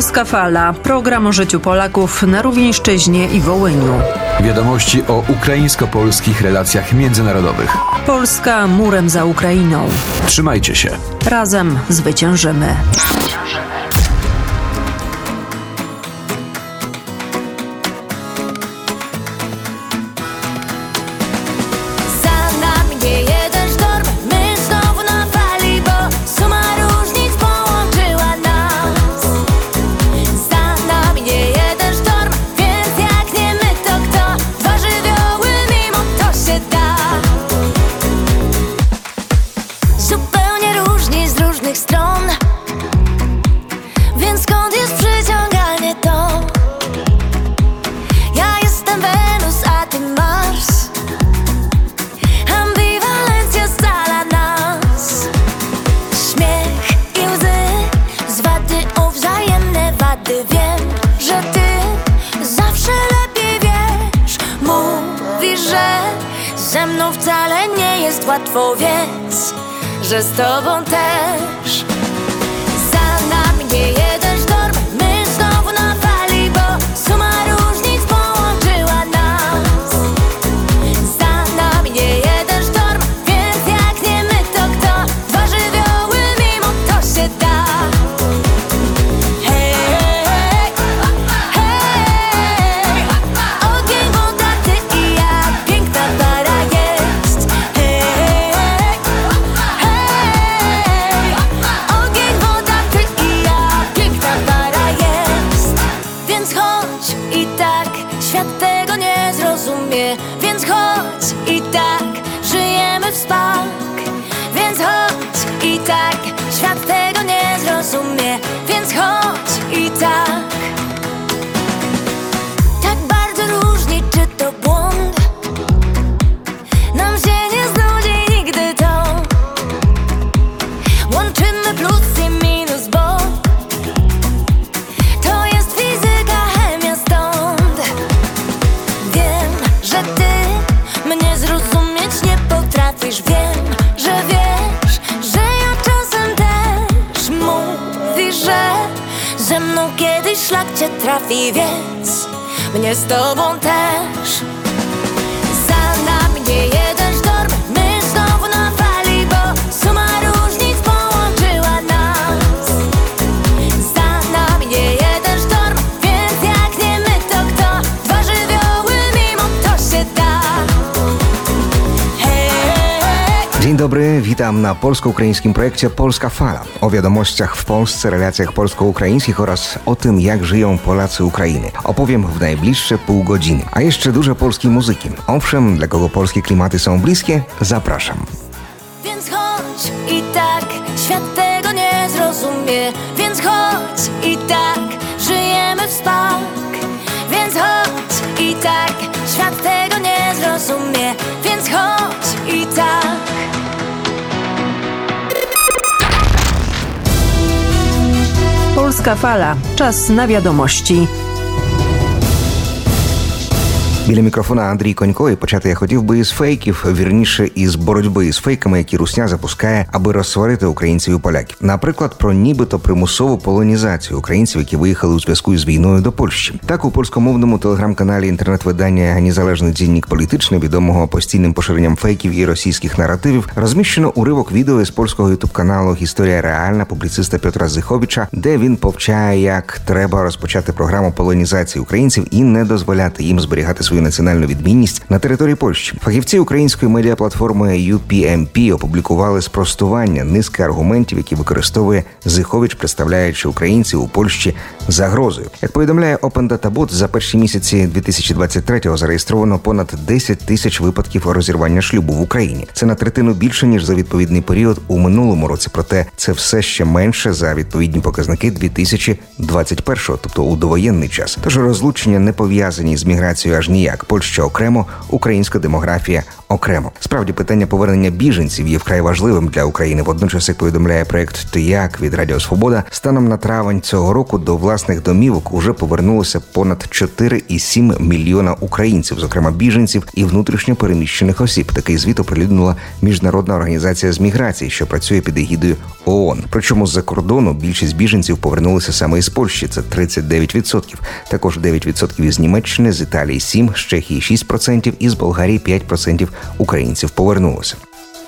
Polska Fala. Program o życiu Polaków na Rówieńszczyźnie i Wołyniu. Wiadomości o ukraińsko-polskich relacjach międzynarodowych. Polska murem za Ukrainą. Trzymajcie się. Razem zwyciężymy. Za łatwo Więc, że z tobą też nie zrozumie. Więc chodź i tak, żyjemy w spak. Więc chodź i tak, świat tego nie zrozumie. Więc chodź i tak. Tak bardzo różni, czy to błąd szlak cię trafi Więc mnie z tobą też dobry, witam na polsko-ukraińskim projekcie Polska Fala. O wiadomościach w Polsce, relacjach polsko-ukraińskich oraz o tym, jak żyją Polacy Ukrainy. Opowiem w najbliższe pół godziny. A jeszcze dużo polskiej muzyki. Owszem, dla kogo polskie klimaty są bliskie, zapraszam. więc chodź i tak, świat tego nie zrozumie. Więc chodź i tak, żyjemy w spak. Więc chodź i tak, świat tego nie zrozumie. Więc chodź i tak. Polska Fala. Czas na wiadomości. Біля мікрофона Андрій Конько і почати я хотів би із фейків, вірніше із боротьби з фейками, які Русня запускає, аби розсварити українців і поляків. Наприклад, про нібито примусову полонізацію українців, які виїхали у зв'язку із війною до Польщі. Так у польськомовному телеграм-каналі інтернет-видання Незалежний дзінник політичний, відомого постійним поширенням фейків і російських наративів, розміщено уривок відео із польського ютуб-каналу Історія реальна публіциста Петра Зиховича, де він повчає, як треба розпочати програму полонізації українців і не дозволяти їм зберігати свою національну відмінність на території Польщі. Фахівці української медіаплатформи UPMP опублікували спростування низки аргументів, які використовує Зихович, представляючи українців у Польщі загрозою. Як повідомляє Open Data Bot, за перші місяці 2023-го зареєстровано понад 10 тисяч випадків розірвання шлюбу в Україні. Це на третину більше ніж за відповідний період у минулому році. Проте це все ще менше за відповідні показники 2021-го, тобто у довоєнний час. Тож розлучення не пов'язані з міграцією аж ніяк. Як Польща окремо, українська демографія окремо. Справді питання повернення біженців є вкрай важливим для України. Водночас, як повідомляє проект «Тияк» від Радіо Свобода, станом на травень цього року до власних домівок уже повернулося понад 4,7 мільйона українців, зокрема біженців і внутрішньо переміщених осіб. Такий звіт оприлюднила міжнародна організація з міграції, що працює під егідою ООН. Причому з-за кордону більшість біженців повернулися саме із Польщі. Це 39%. Також 9% із Німеччини, з Італії 7%, Чехії 6% і з Болгарії 5% українців повернулося.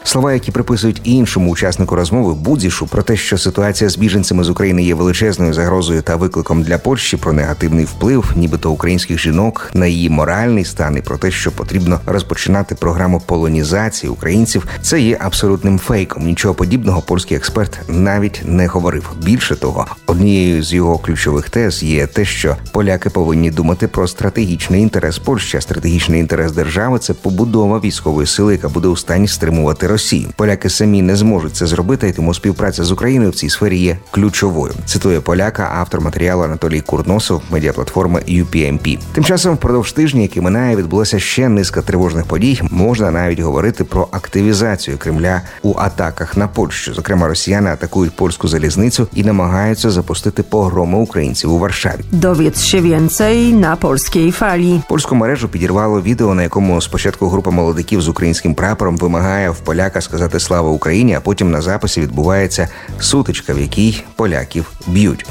Слова, які приписують іншому учаснику розмови Будзішу про те, що ситуація з біженцями з України є величезною загрозою та викликом для Польщі про негативний вплив, нібито українських жінок на її моральний стан і про те, що потрібно розпочинати програму полонізації українців, це є абсолютним фейком. Нічого подібного польський експерт навіть не говорив. Більше того, однією з його ключових тез є те, що поляки повинні думати про стратегічний інтерес Польщі. А стратегічний інтерес держави це побудова військової сили, яка буде у стані стримувати Росію. Поляки самі не зможуть це зробити, і тому співпраця з Україною в цій сфері є ключовою. Цитує поляка, автор матеріалу Анатолій Курносов, медіаплатформи UPMP. Тим часом, впродовж тижня, який минає, відбулася ще низка тривожних подій. Можна навіть говорити про активізацію Кремля у атаках на Польщу. Зокрема, росіяни атакують польську залізницю і намагаються запустити погроми українців у Варшаві. Dowiedz się więcej na polskiej fali. Польську мережу підірвало відео, на якому спочатку група молодиків з українським прапором вимагає в поляка сказати слава Україні, а потім на записі відбувається сутичка, в якій поляків б'ють.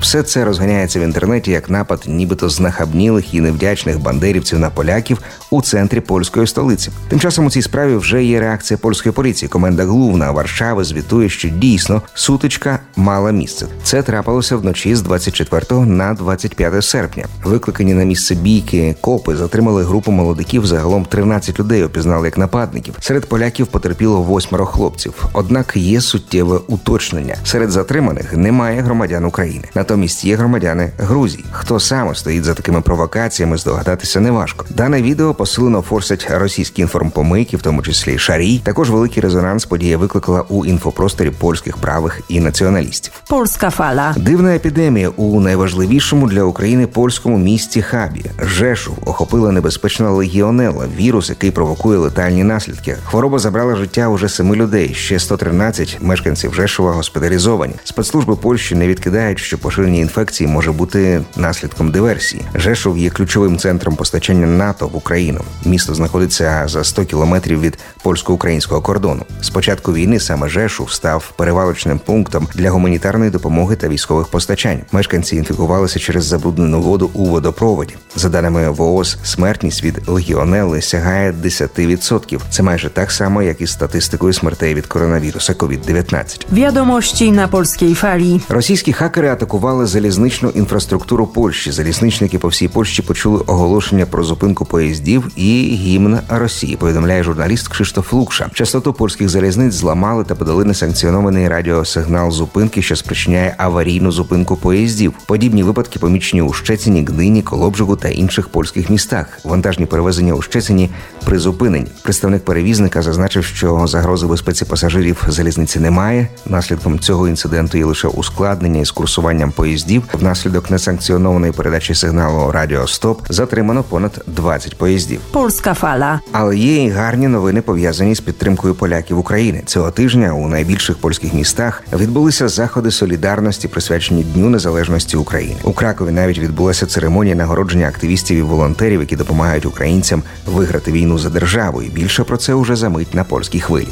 Все це розганяється в інтернеті як напад, нібито знахабнілих і невдячних бандерівців на поляків у центрі польської столиці. Тим часом у цій справі вже є реакція польської поліції. Коменда Глувна Варшави звітує, що дійсно сутичка мала місце. Це трапилося вночі з 24 на 25 серпня. Викликані на місце бійки копи затримали групу молодиків. Загалом 13 людей опізнали як нападників. Серед поляків потерпіло восьмеро хлопців. Однак є суттєве уточнення. Серед затриманих немає громадян України. Натомість є громадяни Грузії. Хто саме стоїть за такими провокаціями, здогадатися неважко. Дане відео посилено форсять російські інформпомийки, в тому числі Шарій. Також великий резонанс подія викликала у інфопросторі польських правих і націоналістів. Polska fala. Дивна епідемія у найважливішому для України польському місті Хабі. Жешув охопила небезпечна легіонела, вірус, який провокує летальні наслідки. Хвороба забрала життя уже семи людей. Ще 113 мешканців Жешува госпіталізовані. Спецслужби Польщі не відкидають, що поширення інфекції може бути наслідком диверсії. Жешув є ключовим центром постачання НАТО в Україну. Місто знаходиться за 100 кілометрів від польсько-українського кордону. З початку війни саме Жешув став перевалочним пунктом для гуманітарної допомоги та військових постачань. Мешканці інфікувалися через забруднену воду у водопроводі. За даними ВООЗ, смертність від легіонели сягає 10%. Це майже так само, як і статистикою смертей від коронавіруса COVID-19. Wiadomości na polskiej fali. Російські хакери атакували залізничну інфраструктуру Польщі. Залізничники по всій Польщі почули оголошення про зупинку поїздів і гімн Росії. Повідомляє журналіст Кшиштоф Лукша. Частоту польських залізниць зламали та подали несанкціонований радіосигнал зупинки, що спричиняє аварійну зупинку поїздів. Подібні випадки помічені у Щецині, Гдині, Колобжигу та інших польських містах. Вантажні перевезення у Щецині призупинені. Представник перевізника зазначив, що загрози безпеці пасажирів залізниці немає. Наслідком цього інциденту є лише ускладнення із курсуванням поїздів. Внаслідок несанкціонованої передачі сигналу Радіо Стоп затримано понад 20 поїздів. Polska fala. Але є і гарні новини пов'язані з підтримкою поляків України. Цього тижня у найбільших польських містах відбулися заходи солідарності, присвячені Дню Незалежності України. У Кракові навіть відбулася церемонія нагородження активістів і волонтерів, які допомагають українцям виграти війну за державу. І більше про це уже за мить на польській хвилі.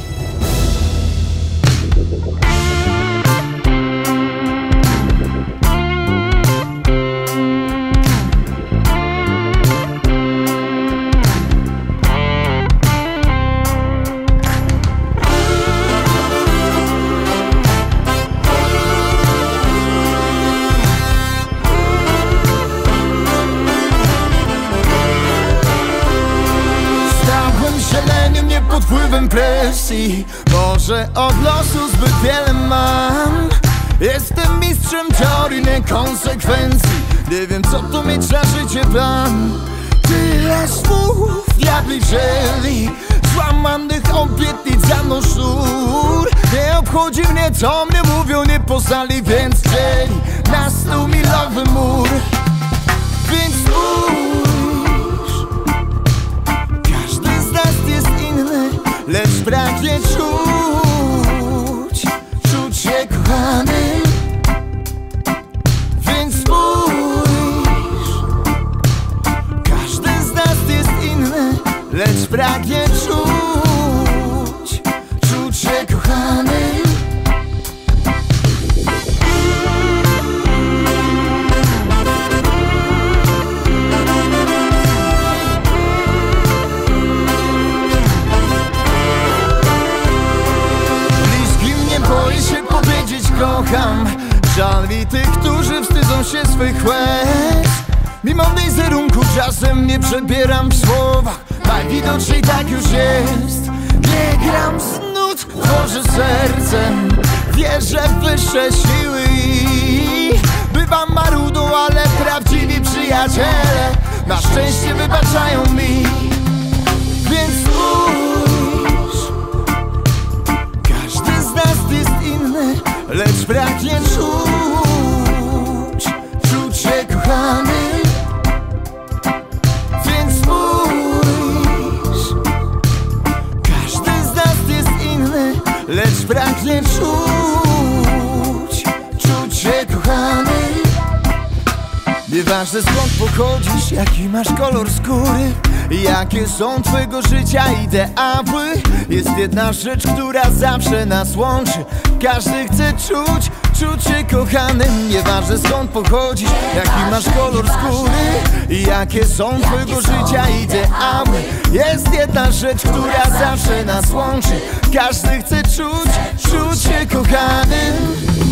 Presji Może od losu zbyt wiele mam. Jestem mistrzem teorii niekonsekwencji Nie wiem co tu mieć na życie plan. Tyle słów diabli wzięli. Złamanych obietnic za mną Nie obchodzi mnie co mnie mówią, nie poznali Więc dzieli na stu milowy mur. Więc spójrz pragnie czuć, czuć się kochanym. Więc spójrz, każdy z nas jest inny, lecz pragnie czuć, czuć się kochanym. Kocham. Żal mi tych, którzy wstydzą się swych łez. Mimo wizerunku czasem nie przebieram w słowach Najwidoczniej tak już jest. Nie gram z nut, tworzę sercem. Wierzę w wyższe siły Bywam marudą, ale prawdziwi przyjaciele Na szczęście wybaczają mi. Więc spójrz. Każdy z nas jest inny, lecz pragnie czuć, czuć się kochany. Więc spójrz, każdy z nas jest inny, lecz pragnie czuć, czuć się kochany. Nieważne skąd pochodzisz, jaki masz kolor skóry Jakie są twojego życia ideały? Jest jedna rzecz, która zawsze nas łączy. Każdy chce czuć, czuć się kochanym. Nieważne skąd pochodzisz, jaki masz kolor skóry. Jakie są twojego życia ideały? Jest jedna rzecz, która zawsze nas łączy. Każdy chce czuć, czuć się kochanym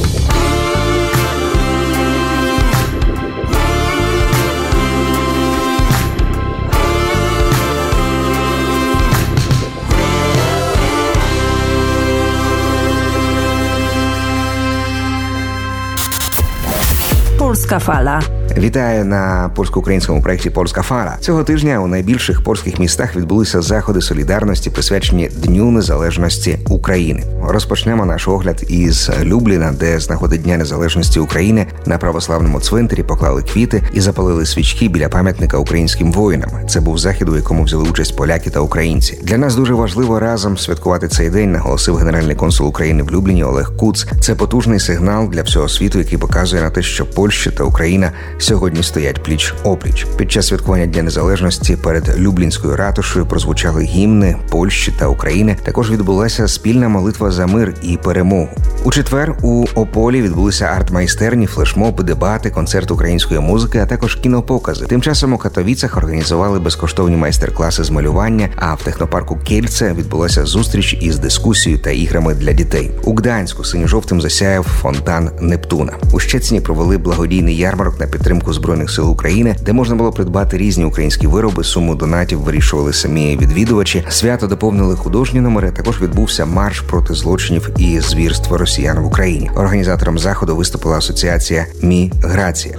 Polska Fala. Вітаю на польсько-українському проєкті Польська Фара. Цього тижня у найбільших польських містах відбулися заходи солідарності, присвячені Дню Незалежності України. Розпочнемо наш огляд із Любліна, де з нагоди Дня Незалежності України на православному цвинтарі поклали квіти і запалили свічки біля пам'ятника українським воїнам. Це був захід, у якому взяли участь поляки та українці. Для нас дуже важливо разом святкувати цей день, наголосив генеральний консул України в Любліні Олег Куц. Це потужний сигнал для всього світу, який показує на те, що Польща та Україна сьогодні стоять пліч опліч. Під час святкування Дня Незалежності перед Люблінською ратушею прозвучали гімни Польщі та України. Також відбулася спільна молитва за мир і перемогу. У четвер у Ополі відбулися арт-майстерні, флешмоби, дебати, концерт української музики, а також кінопокази. Тим часом у Катовіцях організували безкоштовні майстер-класи з малювання. А в технопарку Кельце відбулася зустріч із дискусією та іграми для дітей. У Гданську синьо-жовтим засяяв фонтан Нептуна. У Щецині провели благодійний ярмарок на підтримку збройних сил України, де можна було придбати різні українські вироби. Суму донатів вирішували самі відвідувачі. Свято доповнили художні номери. Також відбувся марш проти злочинів і звірства росіян в Україні. Організатором заходу виступила асоціація Міграція.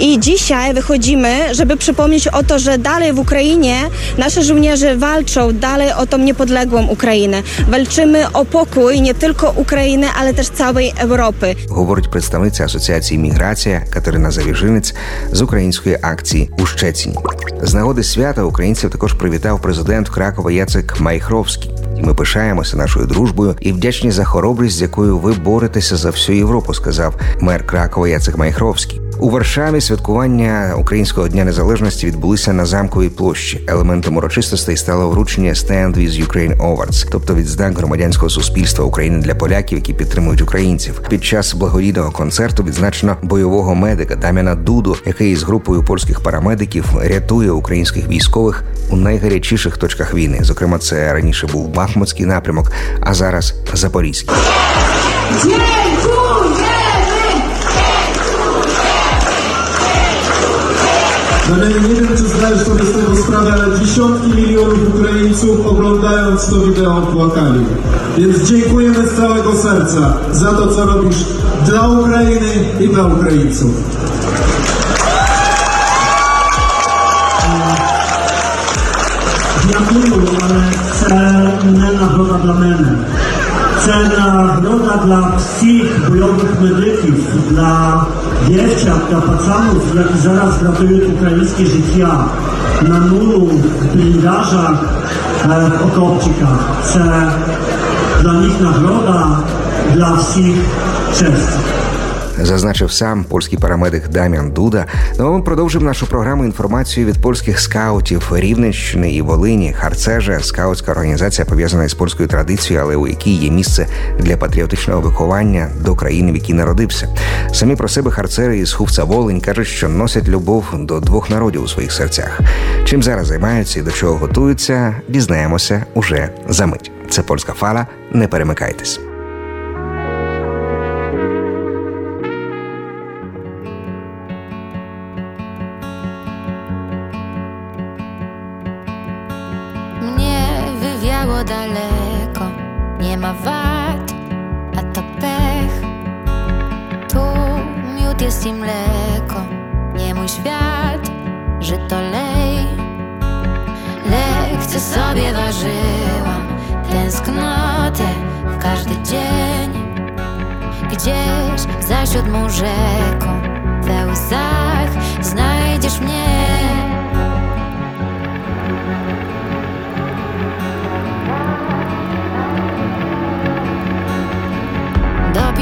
I dzisiaj wychodzimy, żeby przypomnieć o to, że dalej w Ukrainie nasze żołnierze walczą dalej o tą niepodległą Ukrainę. Walczymy o pokój nie tylko Ukrainy, ale też całej Europy. говорить представниця асоціації Міграція Катерина Завіжинець з української акції у Щецині. З нагоди свята українців також привітав президент Кракова Яцек Майхровський. Ми пишаємося нашою дружбою і вдячні за хоробрість, з якою ви боретеся за всю Європу, сказав мер Кракова Яцек Майхровський. У Варшаві святкування Українського дня незалежності відбулися на замковій площі. Елементом урочистостей стало вручення Stand with Ukraine Awards, тобто відзнак громадянського суспільства України для поляків, які підтримують українців. Під час благодійного концерту відзначено бойового медика Дам'яна Дуду, який із групою польських парамедиків рятує українських військових у найгарячіших точках війни. Зокрема, це раніше був Бахмутський напрямок, а зараз Запорізький. No nie, wiem, czy zdajesz sobie z tego sprawę, ale dziesiątki milionów Ukraińców oglądając to wideo płakali. Więc dziękujemy z całego serca za to, co robisz dla Ukrainy i dla Ukraińców. Gratuluję, ale chcę nagroda dla mnie. Chcę nagroda dla wszystkich bojowych medyków, dla Dziewczak dla pacanów, jak zaraz ratują ukraińskie życie na muru, w blindażach, e, w. To dla nich nagroda, dla wszystkich cześć. Зазначив сам польський парамедик Дам'ян Дуда. Ну а ми продовжимо нашу програму інформацією від польських скаутів Рівненщини і Волині. Харцежа скаутська організація пов'язана із польською традицією, але у якій є місце для патріотичного виховання до країни, в якій народився. Самі про себе харцери із Хувца Волинь кажуть, що носять любов до двох народів у своїх серцях. Чим зараз займаються і до чого готуються, дізнаємося уже за мить. Це польська фала. Не перемикайтесь.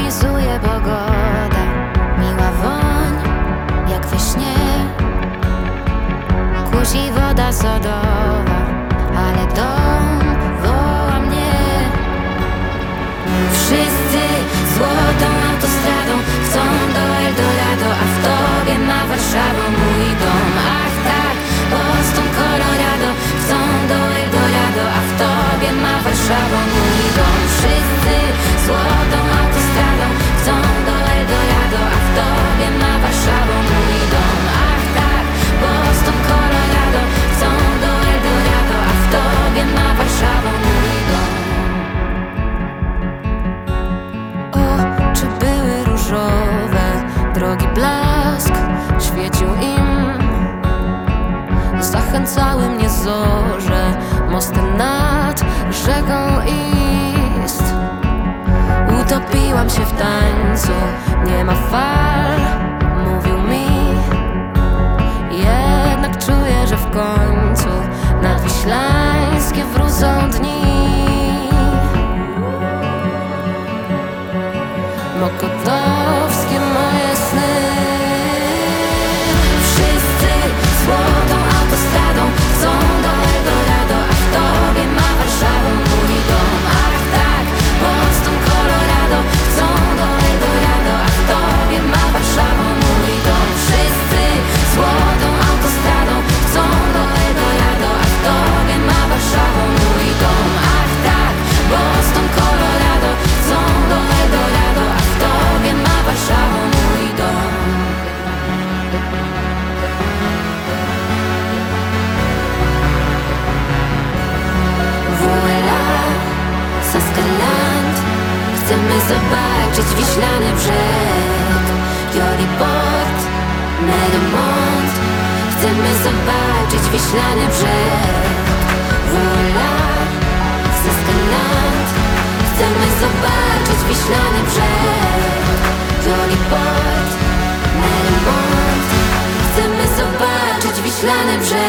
Dopisuje pogoda, miła woń, jak we śnie. Kusi woda sodowa, ale dom woła mnie. Wszyscy złotą autostradą chcą do Eldorado, a w tobie ma Warszawa mój dom. Ach tak, Boston, Colorado chcą do Eldorado, a w tobie ma Warszawa Zachęcały mnie zorze, mostem nad rzeką Ist. Utopiłam się w tańcu, nie ma fal, mówił mi. Jednak czuję, że w końcu nadwiślańskie wrócą dni. Mokotowskie zobaczyć wiślany brzeg. Joriport, Merymont Chcemy zobaczyć wiślany brzeg. WLA, Saskaland Chcemy zobaczyć wiślany brzeg. Joriport, Merymont Chcemy zobaczyć wiślany brzeg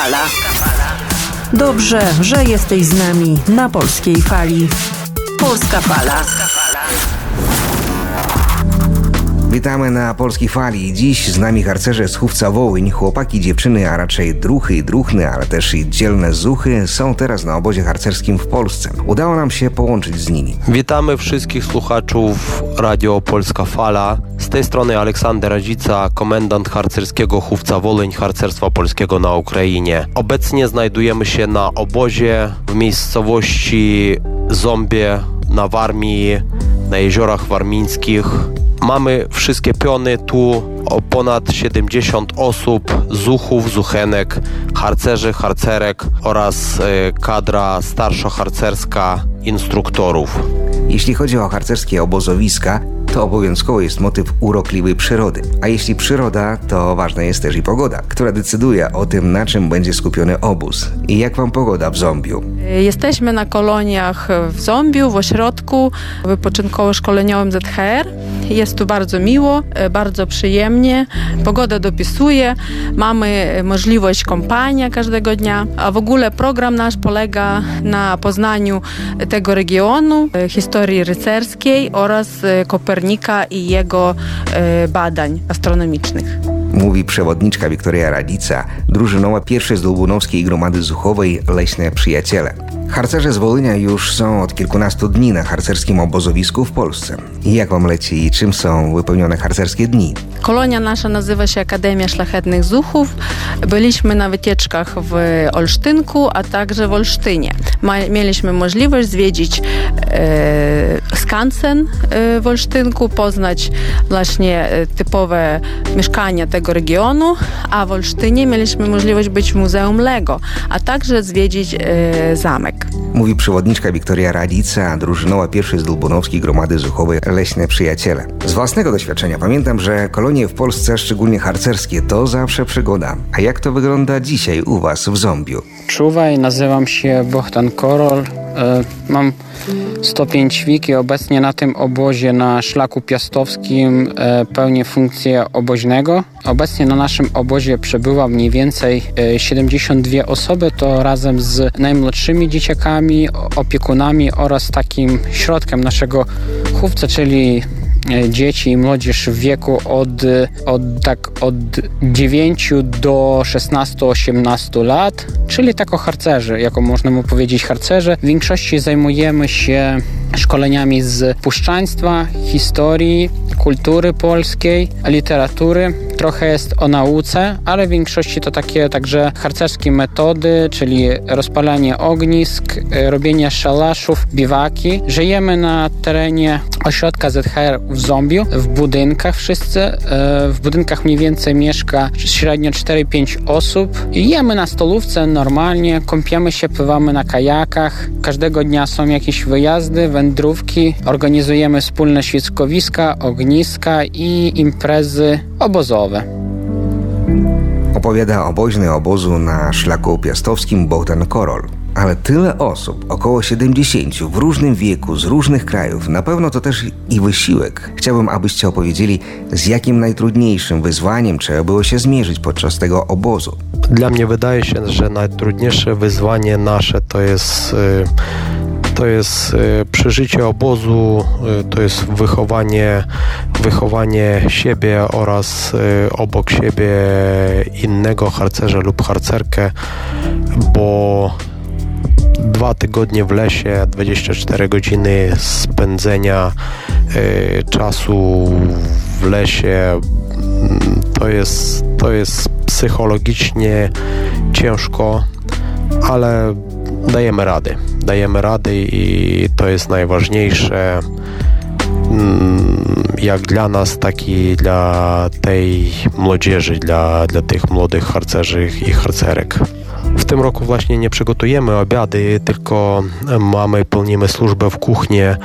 fala. Dobrze, że jesteś z nami na polskiej fali. Polska fala. Witamy na Polskiej Fali. Dziś z nami harcerze z Chówca Wołyń, chłopaki, dziewczyny, a raczej druchy i druchny, ale też i dzielne zuchy są teraz na obozie harcerskim w Polsce. Udało nam się połączyć z nimi. Witamy wszystkich słuchaczów Radio Polska Fala. Z tej strony Aleksander Radzica, komendant harcerskiego Chówca Woleń Harcerstwa Polskiego na Ukrainie. Obecnie znajdujemy się na obozie w miejscowości Zombie na Warmii, na jeziorach warmińskich. Mamy wszystkie piony tu, ponad 70 osób, zuchów, zuchenek, harcerzy, harcerek oraz e, kadra starszo-harcerska instruktorów. Jeśli chodzi o harcerskie obozowiska, to obowiązkowo jest motyw urokliwej przyrody. A jeśli przyroda, to ważna jest też i pogoda, która decyduje o tym, na czym będzie skupiony obóz. I jak wam pogoda w Zombiu? Jesteśmy na koloniach w Zombiu, w ośrodku wypoczynkowo-szkoleniowym ZHR. Jest tu bardzo miło, e, bardzo przyjemnie. Pogoda dopisuje, mamy możliwość kąpania każdego dnia, a w ogóle program nasz polega na poznaniu tego regionu, historii rycerskiej oraz e, Kopernika i jego e, badań astronomicznych. Mówi przewodniczka Wiktoria Radica, drużynowa pierwszej z Dłubunowskiej Gromady Zuchowej Leśne Przyjaciele. Harcerze z Wolynia już są od kilkunastu dni na harcerskim obozowisku w Polsce. Jak wam leci i czym są wypełnione harcerskie dni? Kolonia nasza nazywa się Akademia Szlachetnych Zuchów. Byliśmy na wycieczkach w Olsztynku, a także w Olsztynie. Mieliśmy możliwość zwiedzić e, skansen e, w Olsztynku, poznać właśnie e, typowe mieszkania tego regionu, a w Olsztynie mieliśmy możliwość być w Muzeum Lego, a także zwiedzić e, zamek. Mówi przewodniczka Wiktoria Radica, drużynowa pierwszej z Dłubunowskiej Gromady Zuchowej Leśne Przyjaciele. Z własnego doświadczenia pamiętam, że kolonie w Polsce, szczególnie harcerskie, to zawsze przygoda. A jak to wygląda dzisiaj u was w Zombiu? Czuwaj, nazywam się Bohdan Korol. E, Mam stopień ćwiki. Obecnie na tym obozie na szlaku piastowskim e, pełnię funkcję oboźnego. Obecnie na naszym obozie przebywa mniej więcej e, 72 osoby. To razem z najmłodszymi dzieciakami, opiekunami oraz takim środkiem naszego chówca, czyli e, dzieci i młodzież w wieku od, od, tak, od 9 do 16-18 lat, czyli tak o harcerzy, jako można mu powiedzieć harcerze. W większości zajmujemy się szkoleniami z puszczaństwa, historii, kultury polskiej, literatury. Trochę jest o nauce, ale w większości to takie także harcerskie metody, czyli rozpalanie ognisk, e, robienie szalaszów, biwaki. Żyjemy na terenie ośrodka ZHR w Zombiu, w budynkach wszyscy. E, W budynkach mniej więcej mieszka średnio 4-5 osób. Jemy na stolówce normalnie, kąpiemy się, pływamy na kajakach. Każdego dnia są jakieś wyjazdy, wędrówki. Organizujemy wspólne świeckowiska, ogniska i imprezy obozowe. Opowiada oboźny obozu na szlaku piastowskim Bogdan Korol. Ale tyle osób, około 70 w różnym wieku, z różnych krajów, na pewno to też i wysiłek. Chciałbym, abyście opowiedzieli, z jakim najtrudniejszym wyzwaniem trzeba było się zmierzyć podczas tego obozu. Dla mnie wydaje się, że najtrudniejsze wyzwanie nasze to jest y, to jest y, przeżycie obozu, y, to jest wychowanie, wychowanie siebie oraz y, obok siebie innego harcerza lub harcerkę, bo dwa tygodnie w lesie, 24 godziny spędzenia czasu w lesie to jest, to jest psychologicznie ciężko, ale dajemy rady. Dajemy rady i to jest najważniejsze mm, jak dla nas, tak i dla tej młodzieży, dla, dla tych młodych harcerzy i harcerek. W tym roku właśnie nie przygotujemy obiady, tylko mamy, pełnimy służbę w kuchni, e,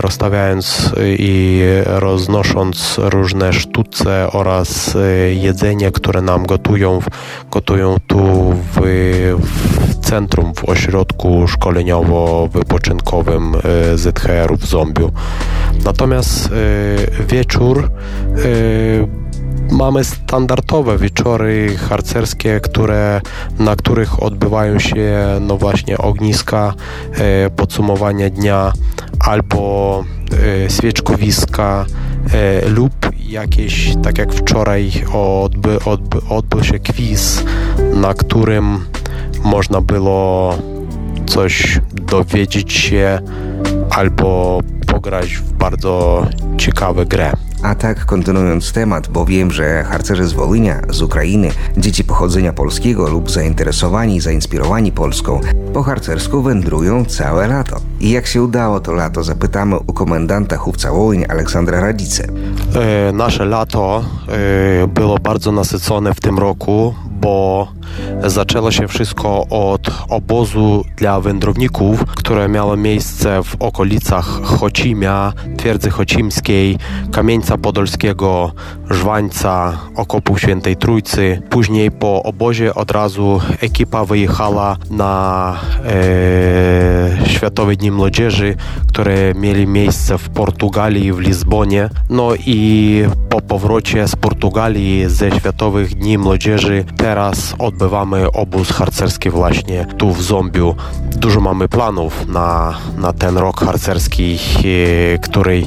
rozstawiając i roznosząc różne sztuce oraz e, jedzenie, które nam gotują, gotują tu w, w centrum, w ośrodku szkoleniowo-wypoczynkowym e, ZHR w Zombiu. Natomiast e, wieczór e, Mamy standardowe wieczory harcerskie, które, na których odbywają się no właśnie ogniska, podsumowanie dnia albo świeczkowiska, lub jakieś, tak jak wczoraj odby, odby, odbył się quiz, na którym można było coś dowiedzieć się albo pograć w bardzo ciekawą grę. A tak kontynuując temat, bo wiem, że harcerze z Wołynia, z Ukrainy, dzieci pochodzenia polskiego lub zainteresowani zainspirowani Polską, po harcersku wędrują całe lato. I jak się udało to lato, zapytamy u komendanta Chówca Wołyń Aleksandra Radice. E, nasze lato e, było bardzo nasycone w tym roku, bo zaczęło się wszystko od obozu dla wędrowników, które miało miejsce w okolicach Chocimia, twierdzy chocimskiej, Kamieńca Podolskiego, Żwańca, Okopu Świętej Trójcy. Później po obozie od razu ekipa wyjechała na e, Światowe Dni Młodzieży, które mieli miejsce w Portugalii w Lizbonie. No i po powrocie z Portugalii ze Światowych Dni Młodzieży teraz odbywamy obóz harcerski właśnie tu w Zombiu. Dużo mamy planów na, na ten rok harcerski, e, który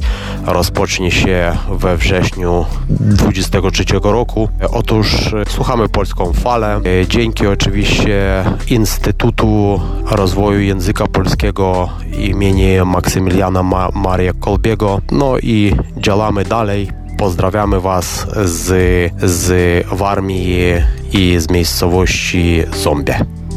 rozpocznie się we wrześniu 23 roku. Otóż e, słuchamy polską falę. E, Dzięki oczywiście Instytutu Rozwoju Języka Polskiego imieni Maksymiliana Ma- Maria Kolbiego. No i działamy dalej. Pozdrawiamy Was z, z Warmii i z miejscowości Zombie.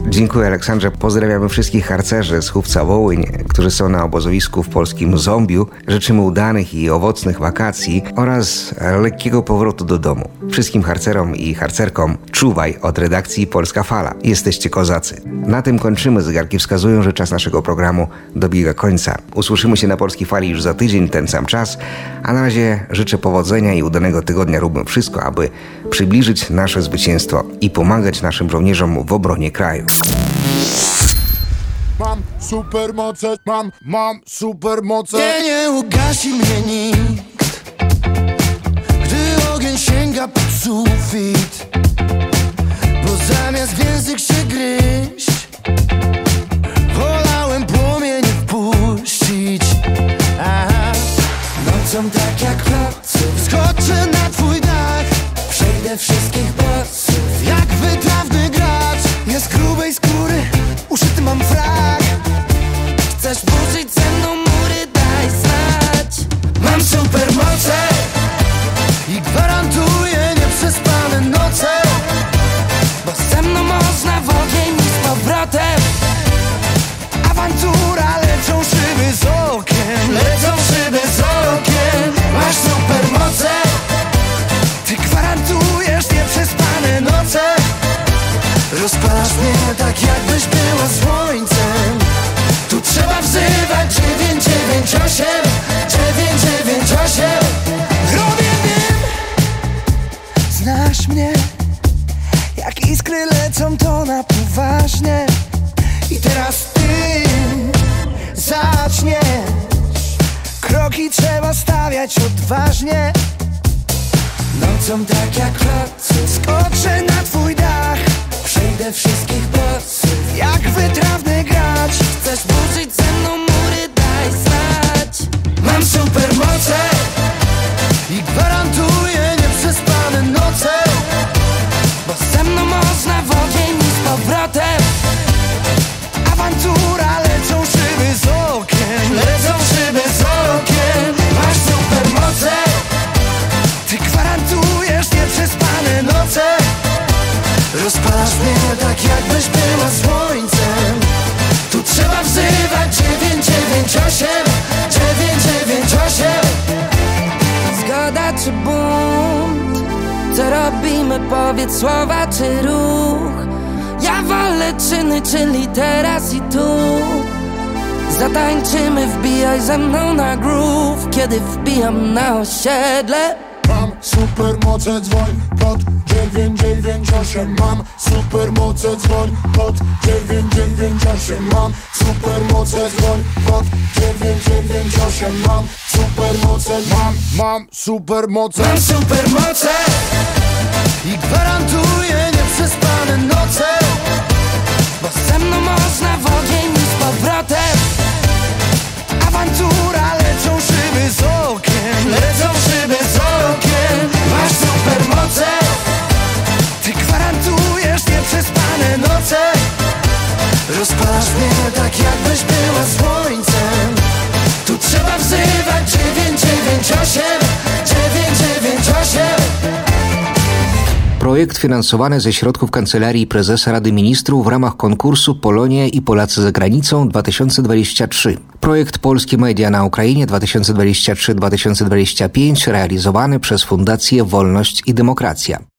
Dziękuję Aleksandrze. Pozdrawiamy wszystkich harcerzy z Chówca Wołyń, którzy są na obozowisku w polskim Zombiu. Życzymy udanych i owocnych wakacji oraz lekkiego powrotu do domu. Wszystkim harcerom i harcerkom czuwaj od redakcji Polska Fala. Jesteście kozacy. Na tym kończymy. Zegarki wskazują, że czas naszego programu dobiega końca. Usłyszymy się na Polskiej Fali już za tydzień, ten sam czas. A na razie życzę powodzenia i udanego tygodnia. Róbmy wszystko, aby przybliżyć nasze zwycięstwo i pomagać naszym żołnierzom w obronie kraju. Mam supermoce, mam, mam supermoce. Nie, nie ugasi mnie nikt Gdy ogień sięga pod sufit. Bo zamiast w język się gryźć Wolałem płomienie wpuścić. Aha. Nocą tak jak kloców Skoczę na twój dach. Przejdę wszystkich Powiedz słowa czy ruch? Ja wolę czyny, czyli teraz i tu. Zatańczymy, wbijaj ze mną na groove. Kiedy wbijam na osiedle. Mam supermoce, dzwoń pod 998 Mam supermoce, dzwoń pod 998 Mam supermoce, dzwoń pod 998 Mam supermoce Mam, mam supermoce. Mam supermoce I gwarantuję nieprzespane noce. Bo ze mną można w ogień i z powrotem. Awantura, lecą szyby z okiem Lecą szyby z okiem Masz supermoce. Ty gwarantujesz nieprzespane noce. Rozpalasz mnie tak jakbyś była słońce Projekt finansowany ze środków Kancelarii Prezesa Rady Ministrów w ramach konkursu Polonia i Polacy za granicą 2023. Projekt Polskie Media na Ukrainie 2023-2025 realizowany przez Fundację Wolność i Demokracja.